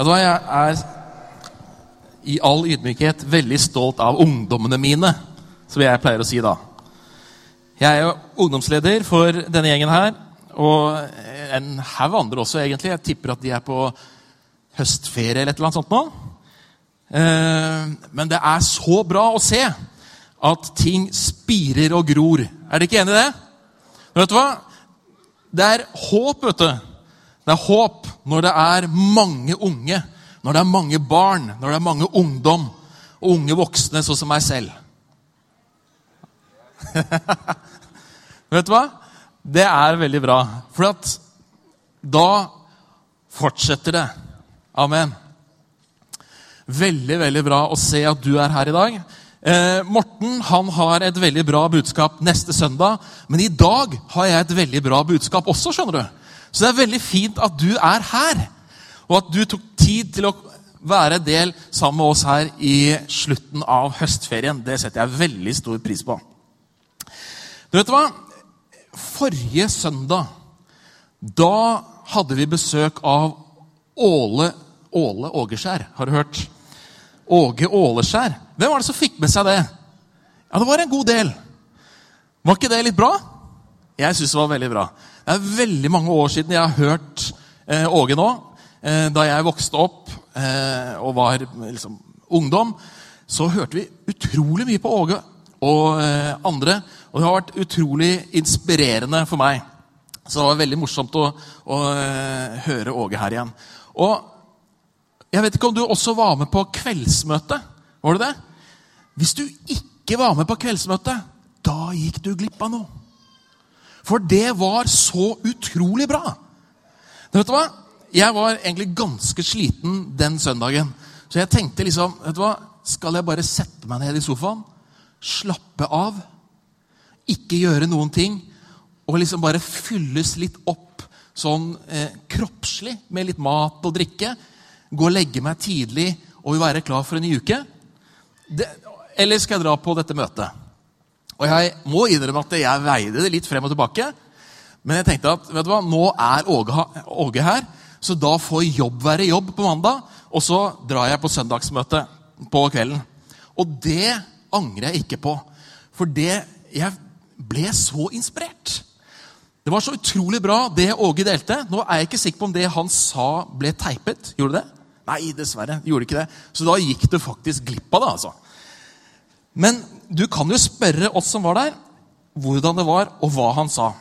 Vet du hva, jeg er i all ydmykhet veldig stolt av ungdommene mine, som jeg pleier å si da. Jeg er jo ungdomsleder for denne gjengen her, og en haug andre også, egentlig. Jeg tipper at de er på høstferie eller et eller annet sånt nå. Eh, men det er så bra å se at ting spirer og gror. Er dere ikke enig i det? Vet du hva? Det er håp, vet du. Det er håp når det er mange unge, når det er mange barn, når det er mange ungdom og unge voksne, sånn som meg selv. Vet du hva? Det er veldig bra. For at da fortsetter det. Amen. Veldig, veldig bra å se at du er her i dag. Eh, Morten han har et veldig bra budskap neste søndag. Men i dag har jeg et veldig bra budskap også. skjønner du. Så det er veldig fint at du er her, og at du tok tid til å være del sammen med oss her i slutten av høstferien. Det setter jeg veldig stor pris på. Du vet hva? Forrige søndag da hadde vi besøk av Åle Åle Ågeskjær. Har du hørt? Åge Åleskjær. Hvem var det som fikk med seg det? Ja, det var en god del. Var ikke det litt bra? Jeg syns det var veldig bra. Det er veldig mange år siden jeg har hørt eh, Åge nå. Eh, da jeg vokste opp eh, og var liksom, ungdom, så hørte vi utrolig mye på Åge og eh, andre. Og det har vært utrolig inspirerende for meg. Så det var veldig morsomt å, å eh, høre Åge her igjen. Og jeg vet ikke om du også var med på kveldsmøtet? Var du det? Hvis du ikke var med på kveldsmøtet, da gikk du glipp av noe. For det var så utrolig bra. Vet du hva? Jeg var egentlig ganske sliten den søndagen. Så jeg tenkte liksom vet du hva? Skal jeg bare sette meg ned i sofaen, slappe av, ikke gjøre noen ting, og liksom bare fylles litt opp sånn eh, kroppslig med litt mat og drikke? Gå og legge meg tidlig og være klar for en ny uke? Det, eller skal jeg dra på dette møtet? Og jeg må innrømme at jeg veide det litt frem og tilbake. Men jeg tenkte at vet du hva, nå er Åge, her, så da får jobb være jobb på mandag. Og så drar jeg på søndagsmøte på kvelden. Og det angrer jeg ikke på. For det Jeg ble så inspirert. Det var så utrolig bra, det Åge delte. Nå er jeg ikke sikker på om det han sa, ble teipet. Gjorde det? Nei, dessverre. gjorde ikke det. Så da gikk du faktisk glipp av det. altså. Men du kan jo spørre oss som var der, hvordan det var, og hva han sa.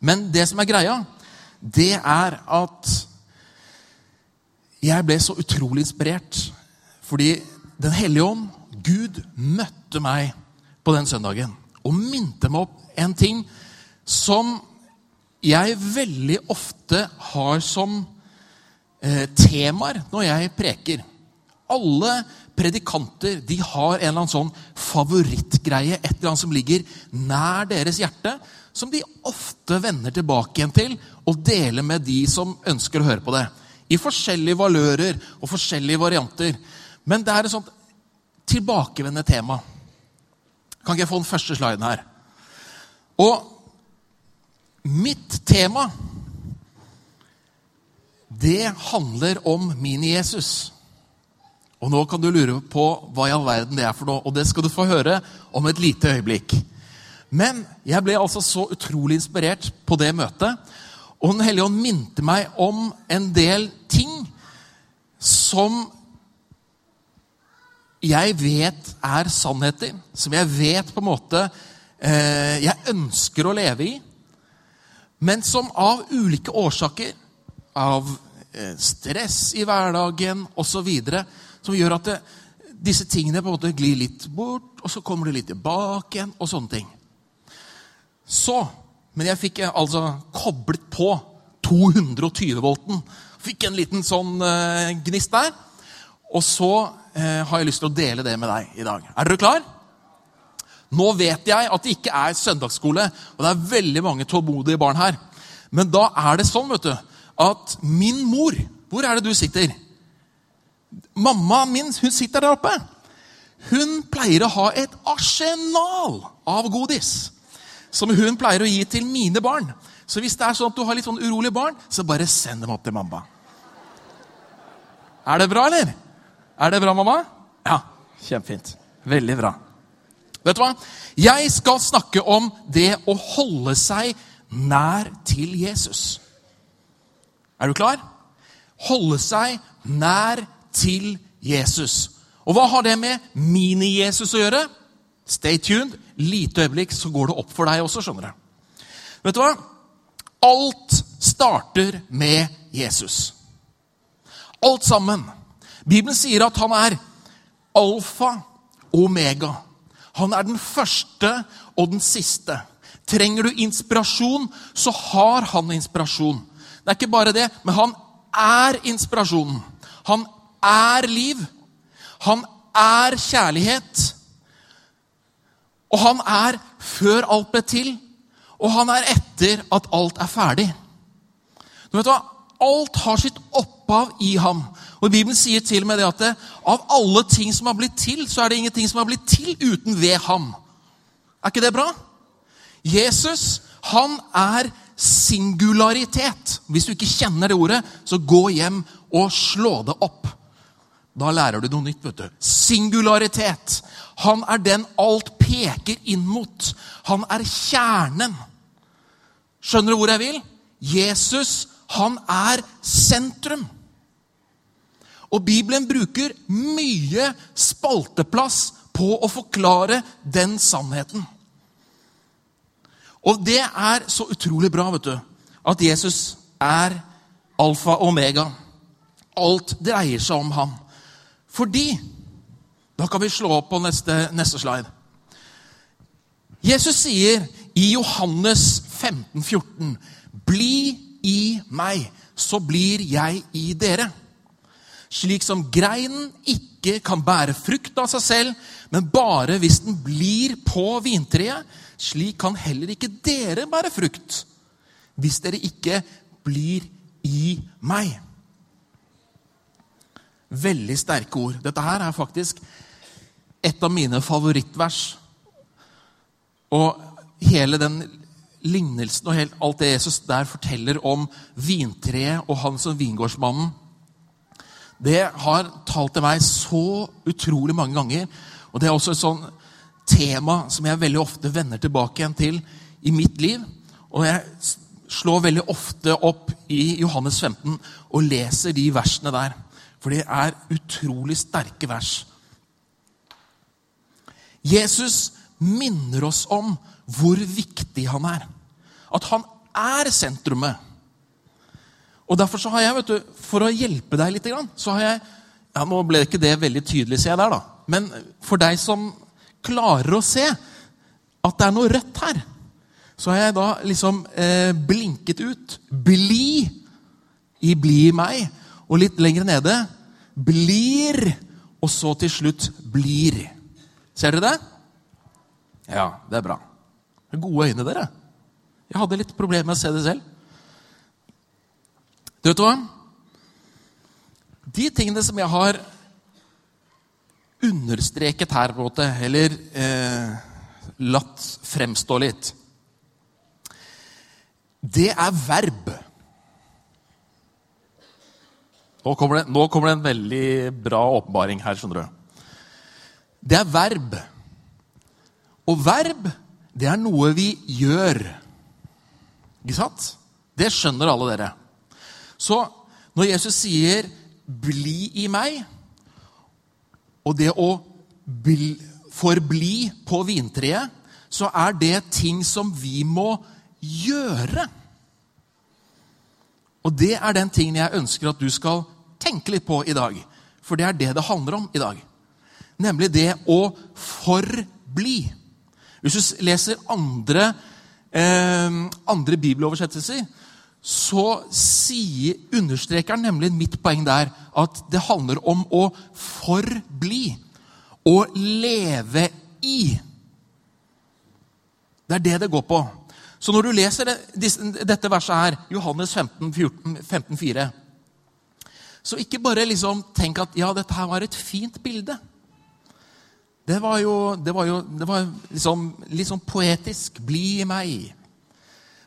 Men det som er greia, det er at jeg ble så utrolig inspirert. Fordi Den hellige ånd, Gud, møtte meg på den søndagen og minte meg opp en ting som jeg veldig ofte har som eh, temaer når jeg preker. Alle predikanter de har en eller annen sånn favorittgreie, et eller annet som ligger nær deres hjerte, som de ofte vender tilbake igjen til og deler med de som ønsker å høre på det. I forskjellige valører og forskjellige varianter. Men det er et sånt tilbakevendende tema. Kan ikke jeg få den første sliden her? Og mitt tema, det handler om Mini-Jesus. Og nå kan du lure på hva i all verden det er for noe, og det skal du få høre om et lite øyeblikk. Men jeg ble altså så utrolig inspirert på det møtet. Og Den hellige ånd minte meg om en del ting som jeg vet er sannheter. Som jeg vet på en måte eh, jeg ønsker å leve i. Men som av ulike årsaker, av eh, stress i hverdagen osv., som gjør at det, disse tingene på en måte glir litt bort, og så kommer det litt tilbake igjen, og sånne ting. Så Men jeg fikk altså koblet på 220-volten. Fikk en liten sånn eh, gnist der. Og så eh, har jeg lyst til å dele det med deg i dag. Er dere klar? Nå vet jeg at det ikke er søndagsskole, og det er veldig mange tålmodige barn her. Men da er det sånn vet du, at min mor Hvor er det du sitter? Mammaen min hun sitter der oppe. Hun pleier å ha et arsenal av godis som hun pleier å gi til mine barn. Så hvis det er sånn at du har litt sånn urolige barn, så bare send dem opp til mamma. Er det bra, eller? Er det bra, mamma? Ja. Kjempefint. Veldig bra. Vet du hva? Jeg skal snakke om det å holde seg nær til Jesus. Er du klar? Holde seg nær til Jesus. Og hva har det med mini-Jesus å gjøre? Stay tuned. Lite øyeblikk, så går det opp for deg også, skjønner du. Vet du hva? Alt starter med Jesus. Alt sammen. Bibelen sier at han er alfa omega. Han er den første og den siste. Trenger du inspirasjon, så har han inspirasjon. Det er ikke bare det, men han er inspirasjonen. Han er liv. Han er kjærlighet. Og han er før alt ble til, og han er etter at alt er ferdig. Du vet hva? Alt har sitt opphav i ham. Og Bibelen sier til og med det at det, av alle ting som har blitt til, så er det ingenting som har blitt til uten ved ham. Er ikke det bra? Jesus, han er singularitet. Hvis du ikke kjenner det ordet, så gå hjem og slå det opp. Da lærer du noe nytt. vet du. Singularitet. Han er den alt peker inn mot. Han er kjernen. Skjønner du hvor jeg vil? Jesus, han er sentrum. Og Bibelen bruker mye spalteplass på å forklare den sannheten. Og det er så utrolig bra vet du, at Jesus er alfa og omega. Alt dreier seg om ham. Fordi Da kan vi slå opp på neste, neste slide. Jesus sier i Johannes 15, 14, Bli i meg, så blir jeg i dere. Slik som greinen ikke kan bære frukt av seg selv, men bare hvis den blir på vintreet, slik kan heller ikke dere bære frukt hvis dere ikke blir i meg. Veldig sterke ord. Dette her er faktisk et av mine favorittvers. Og hele den lignelsen og helt, alt det Jesus der forteller om vintreet og han som vingårdsmannen, det har talt til meg så utrolig mange ganger. Og det er også et sånn tema som jeg veldig ofte vender tilbake igjen til i mitt liv. Og jeg slår veldig ofte opp i Johannes 15 og leser de versene der. For det er utrolig sterke vers. Jesus minner oss om hvor viktig han er. At han er sentrumet. Og derfor så har jeg, vet du, For å hjelpe deg litt, så har jeg ja, Nå ble ikke det veldig tydelig, ser jeg der, da. Men for deg som klarer å se at det er noe rødt her, så har jeg da liksom eh, blinket ut 'bli' i 'bli meg'. Og litt lenger nede 'blir', og så til slutt 'blir'. Ser dere det? Ja, det er bra. Gode øyne, dere. Jeg hadde litt problemer med å se det selv. Du vet hva? De tingene som jeg har understreket her, på en måte, eller eh, latt fremstå litt, det er verb. Nå kommer, det, nå kommer det en veldig bra åpenbaring her, skjønner du. Det er verb. Og verb, det er noe vi gjør. Ikke sant? Det skjønner alle dere. Så når Jesus sier 'bli i meg', og det å bli, forbli på vintreet, så er det ting som vi må gjøre. Og det er den tingen jeg ønsker at du skal tenke litt på i dag. For det er det det handler om i dag. Nemlig det å forbli. Hvis du leser andre, eh, andre bibeloversettelser, så sier, understreker han nemlig mitt poeng der at det handler om å forbli. Å leve i. Det er det det går på. Så når du leser dette verset her, Johannes 15, 14, 15 4, så ikke bare liksom tenk at ja, dette her var et fint bilde. Det var jo, det var jo det var liksom, litt sånn poetisk. Bli i meg.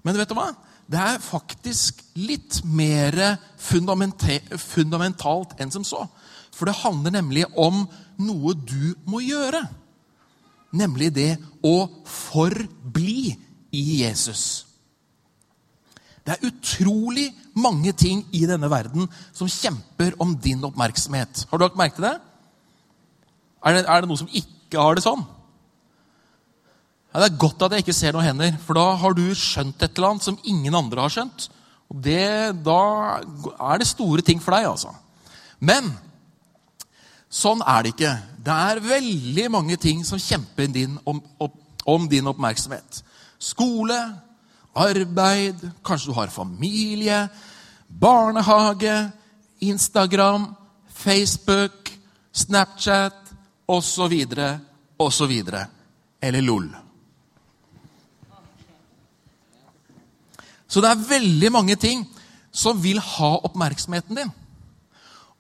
Men vet du hva? det er faktisk litt mer fundamentalt enn som så. For det handler nemlig om noe du må gjøre. Nemlig det å forbli i Jesus. Det er utrolig mange ting i denne verden som kjemper om din oppmerksomhet. Har du lagt merke til det? Er det, er det noe som ikke har det sånn? Ja, det er godt at jeg ikke ser noen hender, for da har du skjønt et eller annet som ingen andre har skjønt. Og det, Da er det store ting for deg, altså. Men sånn er det ikke. Det er veldig mange ting som kjemper din, om, om din oppmerksomhet. Skole, arbeid, kanskje du har familie, barnehage, Instagram, Facebook, Snapchat osv. osv. Eller LOL. Så det er veldig mange ting som vil ha oppmerksomheten din.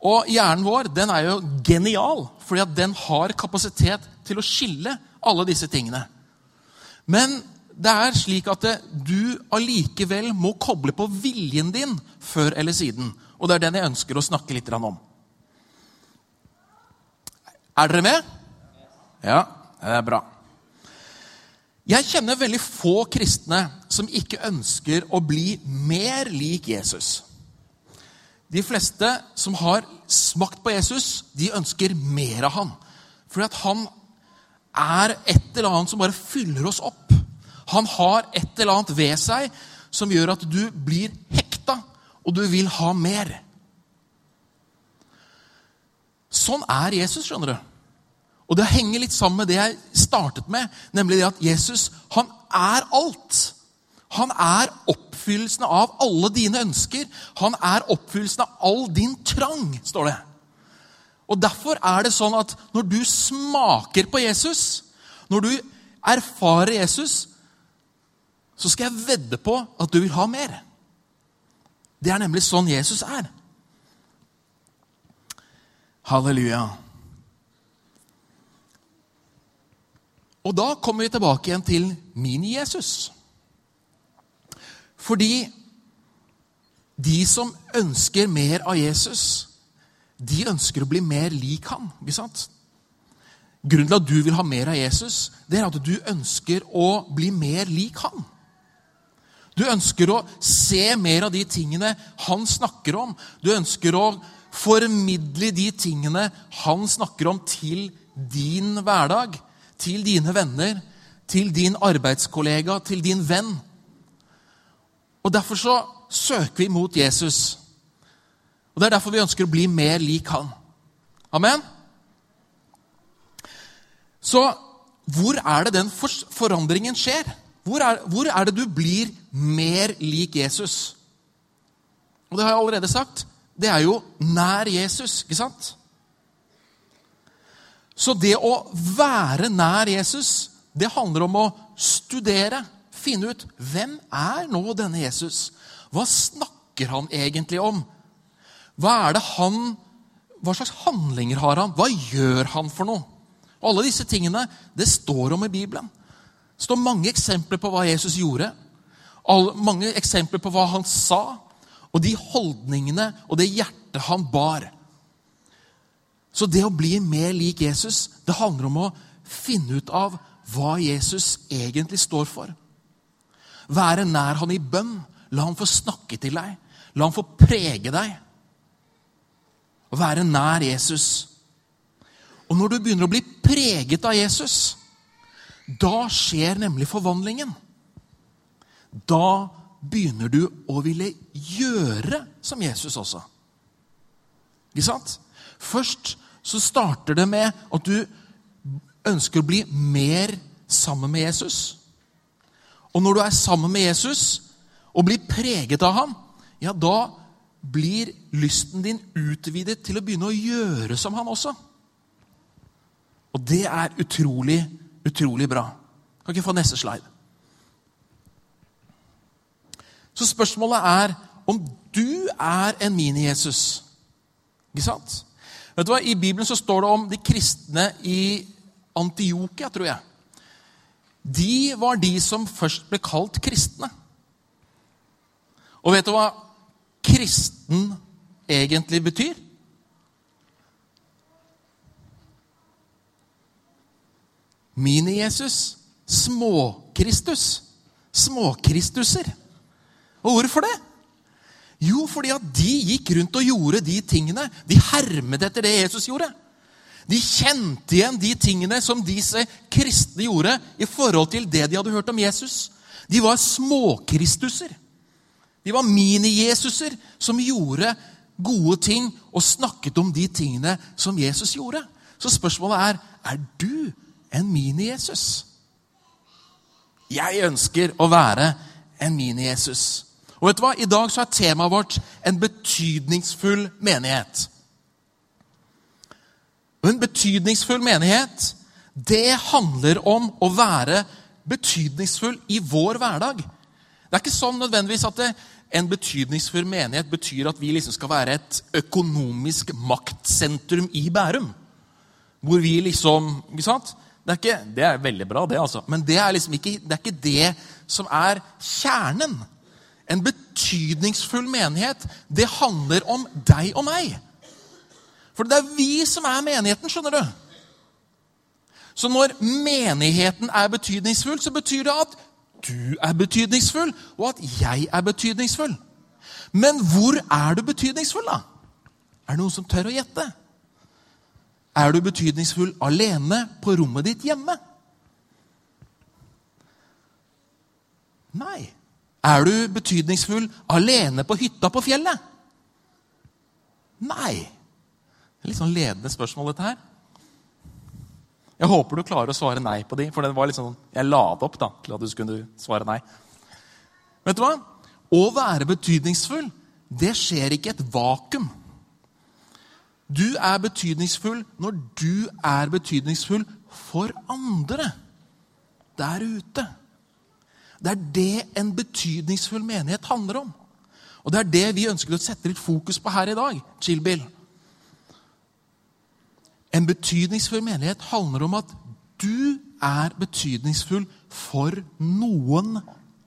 Og hjernen vår den er jo genial, fordi den har kapasitet til å skille alle disse tingene. Men det er slik at du allikevel må koble på viljen din før eller siden. Og det er den jeg ønsker å snakke litt om. Er dere med? Ja, det er bra. Jeg kjenner veldig få kristne som ikke ønsker å bli mer lik Jesus. De fleste som har smakt på Jesus, de ønsker mer av han. Fordi at han er et eller annet som bare fyller oss opp. Han har et eller annet ved seg som gjør at du blir hekta, og du vil ha mer. Sånn er Jesus, skjønner du. Og det henger litt sammen med det jeg startet med, nemlig det at Jesus han er alt. Han er oppfyllelsen av alle dine ønsker. Han er oppfyllelsen av all din trang, står det. Og Derfor er det sånn at når du smaker på Jesus, når du erfarer Jesus, så skal jeg vedde på at du vil ha mer. Det er nemlig sånn Jesus er. Halleluja. Og da kommer vi tilbake igjen til mini-Jesus. Fordi de som ønsker mer av Jesus, de ønsker å bli mer lik ham. ikke sant? Grunnen til at du vil ha mer av Jesus, det er at du ønsker å bli mer lik ham. Du ønsker å se mer av de tingene han snakker om. Du ønsker å formidle de tingene han snakker om, til din hverdag til dine venner, til din arbeidskollega, til din venn. Og Derfor så søker vi mot Jesus. Og Det er derfor vi ønsker å bli mer lik han. Amen? Så hvor er det den forandringen skjer? Hvor er, hvor er det du blir mer lik Jesus? Og det har jeg allerede sagt. Det er jo nær Jesus, ikke sant? Så det å være nær Jesus, det handler om å studere. Finne ut hvem er nå denne Jesus? Hva snakker han egentlig om? Hva er det han Hva slags handlinger har han? Hva gjør han for noe? Og Alle disse tingene det står om i Bibelen. Det står mange eksempler på hva Jesus gjorde. mange eksempler på hva han sa, og de holdningene og det hjertet han bar. Så det å bli mer lik Jesus, det handler om å finne ut av hva Jesus egentlig står for. Være nær han i bønn. La han få snakke til deg. La han få prege deg. Å være nær Jesus. Og når du begynner å bli preget av Jesus, da skjer nemlig forvandlingen. Da begynner du å ville gjøre som Jesus også. Ikke sant? Først så starter det med at du ønsker å bli mer sammen med Jesus. Og når du er sammen med Jesus og blir preget av ham, ja, da blir lysten din utvidet til å begynne å gjøre som han også. Og det er utrolig, utrolig bra. Kan ikke få neste slide. Så spørsmålet er om du er en mini-Jesus. Ikke sant? Vet du hva? I Bibelen så står det om de kristne i Antiokia, tror jeg. De var de som først ble kalt kristne. Og vet du hva kristen egentlig betyr? Mini-Jesus. Små-Kristus. Småkristuser. Og hvorfor det? Jo, fordi at de gikk rundt og gjorde de tingene. De hermet etter det Jesus gjorde. De kjente igjen de tingene som disse kristne gjorde i forhold til det de hadde hørt om Jesus. De var småkristuser. De var mini-Jesuser som gjorde gode ting og snakket om de tingene som Jesus gjorde. Så spørsmålet er er du en mini-Jesus. Jeg ønsker å være en mini-Jesus. Og vet du hva? I dag så er temaet vårt en betydningsfull menighet. Og En betydningsfull menighet, det handler om å være betydningsfull i vår hverdag. Det er ikke sånn nødvendigvis at det, en betydningsfull menighet betyr at vi liksom skal være et økonomisk maktsentrum i Bærum. Hvor vi liksom ikke sant? Det er, ikke, det er veldig bra, det, altså. Men det er liksom ikke det, er ikke det som er kjernen. En betydningsfull menighet, det handler om deg og meg. For det er vi som er menigheten, skjønner du. Så når menigheten er betydningsfull, så betyr det at du er betydningsfull, og at jeg er betydningsfull. Men hvor er du betydningsfull, da? Er det noen som tør å gjette? Er du betydningsfull alene på rommet ditt hjemme? Nei. Er du betydningsfull alene på hytta på fjellet? Nei. Det er litt sånn ledende spørsmål, dette her. Jeg håper du klarer å svare nei på de, for det var sånn, jeg la det opp da, til at du skulle svare nei. Vet du hva? Å være betydningsfull, det skjer ikke i et vakuum. Du er betydningsfull når du er betydningsfull for andre der ute. Det er det en betydningsfull menighet handler om. Og det er det vi ønsker å sette litt fokus på her i dag. Chillbill. En betydningsfull menighet handler om at du er betydningsfull for noen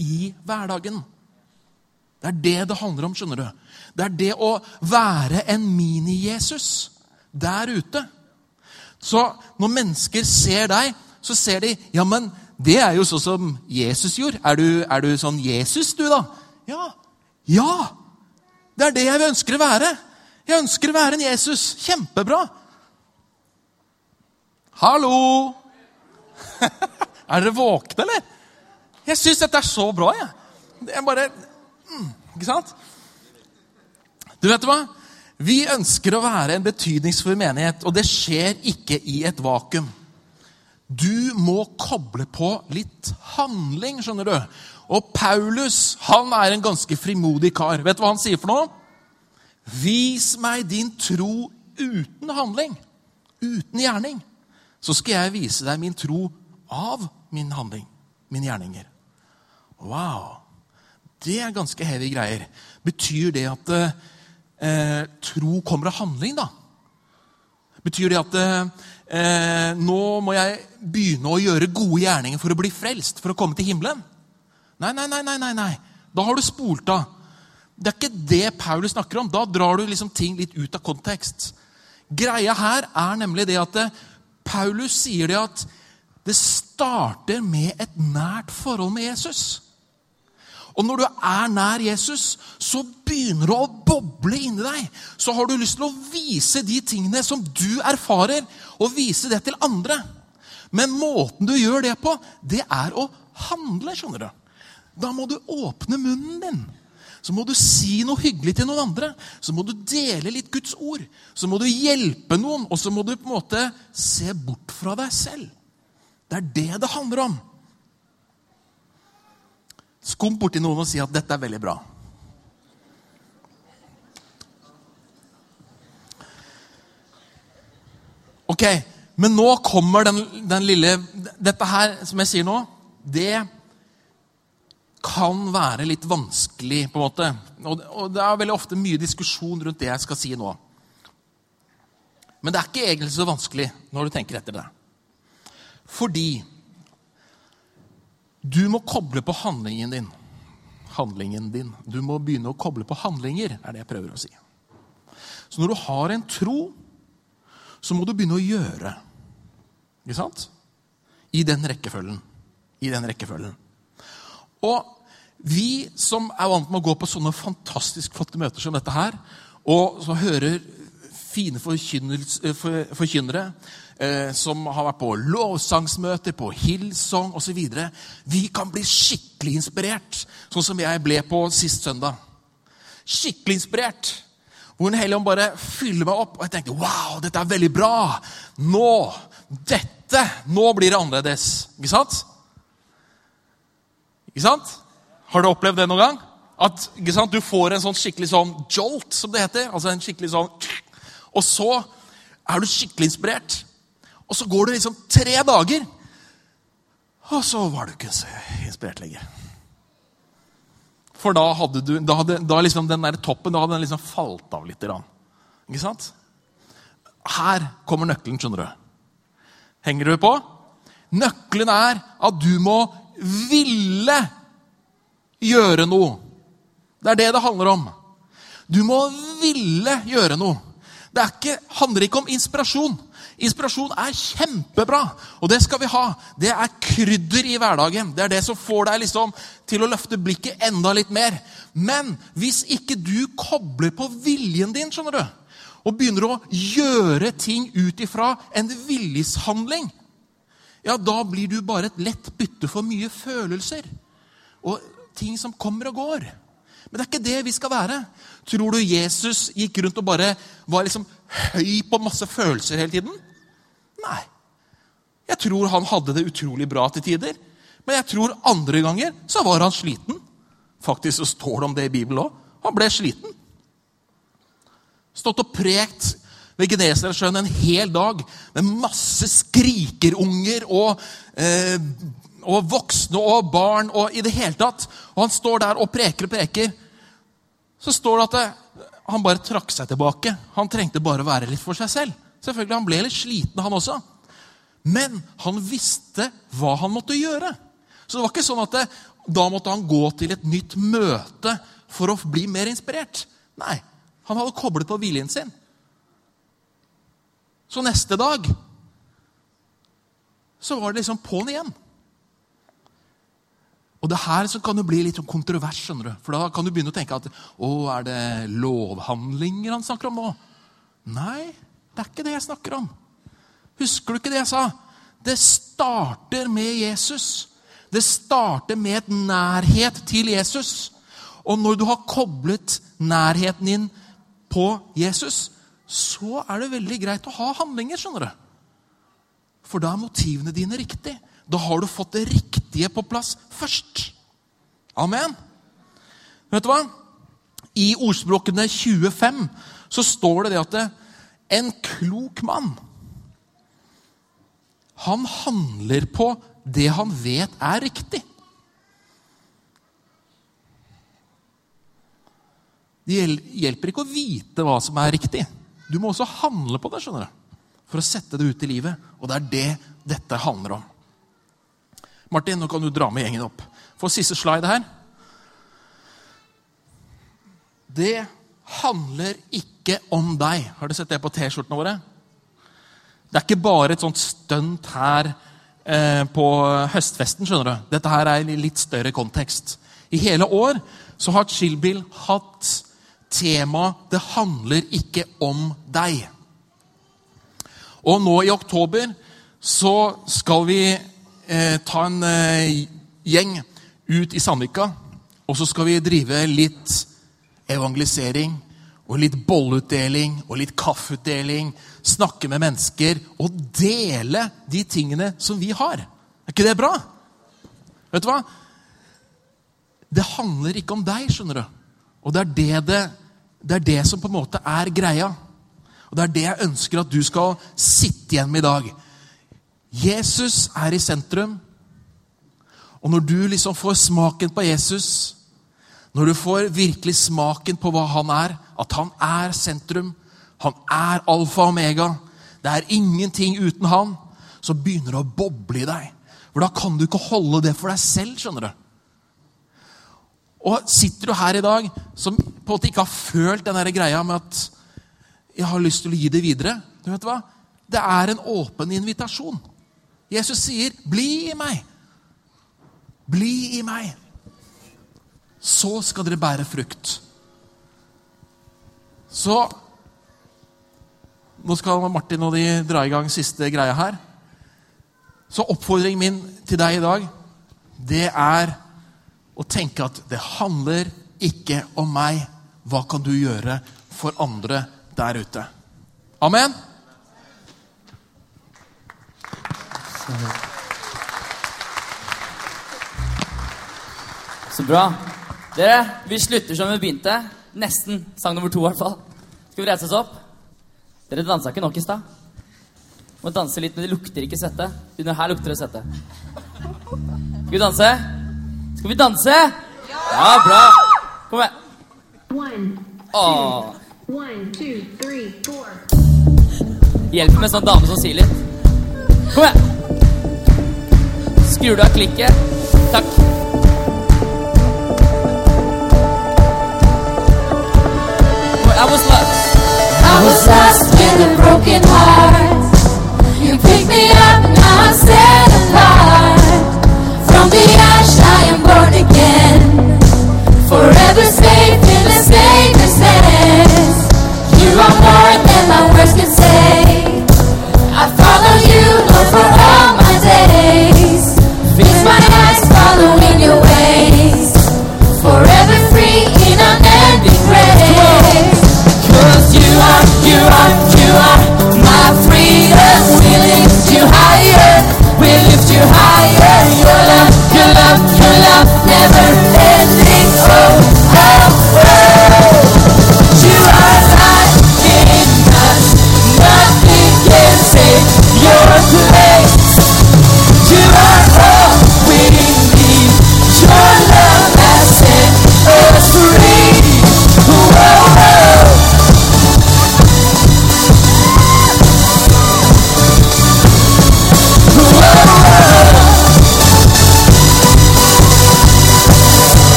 i hverdagen. Det er det det handler om. skjønner du. Det er det å være en mini-Jesus der ute. Så når mennesker ser deg, så ser de ja, men det er jo sånn som Jesus gjorde. Er du, er du sånn Jesus, du, da? Ja. Ja! Det er det jeg ønsker å være. Jeg ønsker å være en Jesus. Kjempebra. Hallo! er dere våkne, eller? Jeg syns dette er så bra. jeg. Jeg bare mm, Ikke sant? Du vet hva? Vi ønsker å være en betydningsfull menighet, og det skjer ikke i et vakuum. Du må koble på litt handling, skjønner du. Og Paulus han er en ganske frimodig kar. Vet du hva han sier for noe? Vis meg din tro uten handling, uten gjerning. Så skal jeg vise deg min tro av min handling, mine gjerninger. Wow! Det er ganske heavy greier. Betyr det at eh, eh, tro kommer av handling, da? Betyr det at eh, nå må jeg begynne å gjøre gode gjerninger for å bli frelst, for å komme til himmelen? Nei, nei, nei. nei, nei, nei. Da har du spolt av. Det er ikke det Paulus snakker om. Da drar du liksom ting litt ut av kontekst. Greia her er nemlig det at eh, Paulus sier det at det starter med et nært forhold med Jesus. Og når du er nær Jesus, så begynner det å boble inni deg. Så har du lyst til å vise de tingene som du erfarer, og vise det til andre. Men måten du gjør det på, det er å handle. skjønner du. Da må du åpne munnen din. Så må du si noe hyggelig til noen andre. Så må du dele litt Guds ord. Så må du hjelpe noen, og så må du på en måte se bort fra deg selv. Det er det det handler om. Skump borti noen og si at 'dette er veldig bra'. Ok, men nå kommer den, den, lille Dette her, som jeg sier nå, det kan være litt vanskelig, på en måte. Og, og det er veldig ofte mye diskusjon rundt det jeg skal si nå. Men det er ikke egentlig så vanskelig når du tenker etter det. Fordi du må koble på handlingen din. handlingen din. Du må begynne å koble på handlinger, er det jeg prøver å si. Så når du har en tro, så må du begynne å gjøre. Ikke sant? I den rekkefølgen. I den rekkefølgen. Og vi som er vant med å gå på sånne fantastisk flotte møter som dette her, og som hører fine eh, forkynnere som har vært på lovsangsmøter, på Hillsong osv. Vi kan bli skikkelig inspirert, sånn som jeg ble på sist søndag. Skikkelig inspirert. Hvor Den hellige ånd bare fyller meg opp, og jeg tenkte wow, dette er veldig bra. Nå, dette, nå blir det annerledes. Ikke sant? Ikke sant? Har du opplevd det noen gang? At sant, du får en sånn skikkelig sånn jolt, som det heter. altså en skikkelig sånn, Og så er du skikkelig inspirert. Og så går det liksom tre dager, og så var du ikke så inspirert lenger. For da hadde du, da hadde, da liksom den der toppen da hadde den liksom falt av litt. Ikke sant? Her kommer nøkkelen, skjønner du. Henger du på? Nøkkelen er at du må ville gjøre noe. Det er det det handler om. Du må ville gjøre noe. Det ikke, handler ikke om inspirasjon. Inspirasjon er kjempebra, og det skal vi ha. Det er krydder i hverdagen. Det er det som får deg liksom til å løfte blikket enda litt mer. Men hvis ikke du kobler på viljen din, skjønner du, og begynner å gjøre ting ut ifra en viljeshandling, ja, da blir du bare et lett bytte for mye følelser og ting som kommer og går. Men det er ikke det vi skal være. Tror du Jesus gikk rundt og bare var liksom høy på masse følelser hele tiden? Nei. Jeg tror han hadde det utrolig bra til tider. Men jeg tror andre ganger så var han sliten. Faktisk så står det om det i Bibelen òg. Han ble sliten. Stått og prekt ved Genesaretsjøen en hel dag med masse skrikerunger og, eh, og voksne og barn og i det hele tatt. Og han står der og preker og preker. Så står det at det, han bare trakk seg tilbake. Han trengte bare å være litt for seg selv. Selvfølgelig, Han ble litt sliten, han også. Men han visste hva han måtte gjøre. Så det var ikke sånn at det, da måtte han gå til et nytt møte for å bli mer inspirert. Nei, han hadde koblet på viljen sin. Så neste dag så var det liksom på'n igjen. Og det her så kan det bli litt kontrovers, skjønner du. For da kan du begynne å tenke at å, er det lovhandlinger han snakker om nå? Nei, det er ikke det jeg snakker om. Husker du ikke det jeg sa? Det starter med Jesus. Det starter med et nærhet til Jesus. Og når du har koblet nærheten din på Jesus, så er det veldig greit å ha handlinger, skjønner du. For da er motivene dine riktige. Da har du fått det riktige på plass først. Amen. Vet du hva? I ordspråkene 25 så står det det at en klok mann han handler på det han vet er riktig. Det hjelper ikke å vite hva som er riktig. Du må også handle på det skjønner du, for å sette det ut i livet. Og det er det dette handler om. Martin, nå kan du dra med gjengen opp. Få siste slide her. Det handler ikke om deg. Har du sett det på T-skjortene våre? Det er ikke bare et sånt stunt her eh, på høstfesten. skjønner du. Dette her er i litt større kontekst. I hele år så har Chillbill hatt tema 'Det handler ikke om deg'. Og nå i oktober så skal vi eh, ta en eh, gjeng ut i Sandvika. Og så skal vi drive litt evangelisering og litt bolleutdeling og litt kaffeutdeling. Snakke med mennesker og dele de tingene som vi har. Er ikke det bra? Vet du hva? Det handler ikke om deg, skjønner du. Og det er det, det, det er det som på en måte er greia. Og det er det jeg ønsker at du skal sitte igjen med i dag. Jesus er i sentrum. Og når du liksom får smaken på Jesus, når du får virkelig smaken på hva han er, at han er sentrum, han er alfa og omega, det er ingenting uten han, så begynner det å boble i deg. For da kan du ikke holde det for deg selv, skjønner du. Og sitter du her i dag som på en måte ikke har følt den greia med at jeg har lyst til å gi det videre du vet hva? Det er en åpen invitasjon. Jesus sier, 'Bli i meg'. Bli i meg. Så skal dere bære frukt. Så Nå skal Martin og de dra i gang siste greia her. Så oppfordringen min til deg i dag, det er å tenke at det handler ikke om meg. Hva kan du gjøre for andre der ute? Amen. Så bra. Dere, vi slutter som vi begynte. Nesten. Sang nummer to, i hvert fall. Skal vi reise oss opp? Dere dansa ikke nok i stad. Må danse litt, men det lukter ikke svette. Under her lukter det svette. Skal vi danse? Skal vi danse? Ja, bra. Kom igjen. Åh. Hjelper med en sånn dame som sier litt. Kom igjen. Skrur du av klikket? I was lost. I was lost in a broken heart. You picked me up and I said.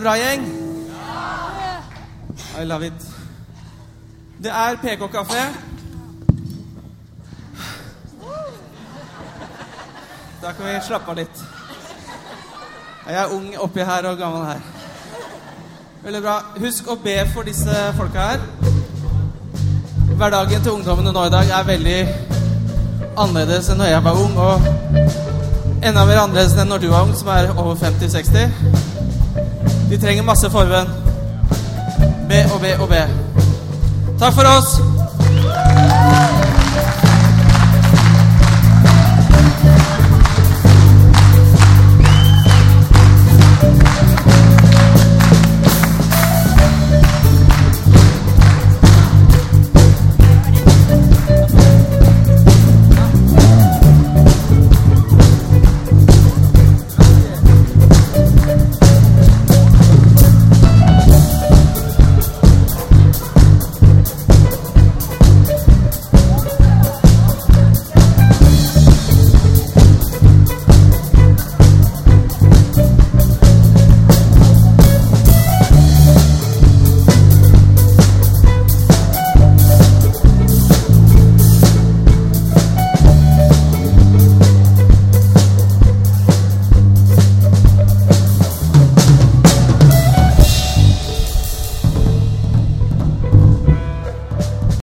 Det bra, gjeng? I love it. Det er PK-kafé. Da kan vi slappe av litt. Jeg er ung oppi her og gammel her. Veldig bra. Husk å be for disse folka her. Hverdagen til ungdommene nå i dag er veldig annerledes enn når jeg var ung, og enda mer annerledes enn når du var ung, som er over 50-60. De trenger masse forbønn. Be og be og be. Takk for oss.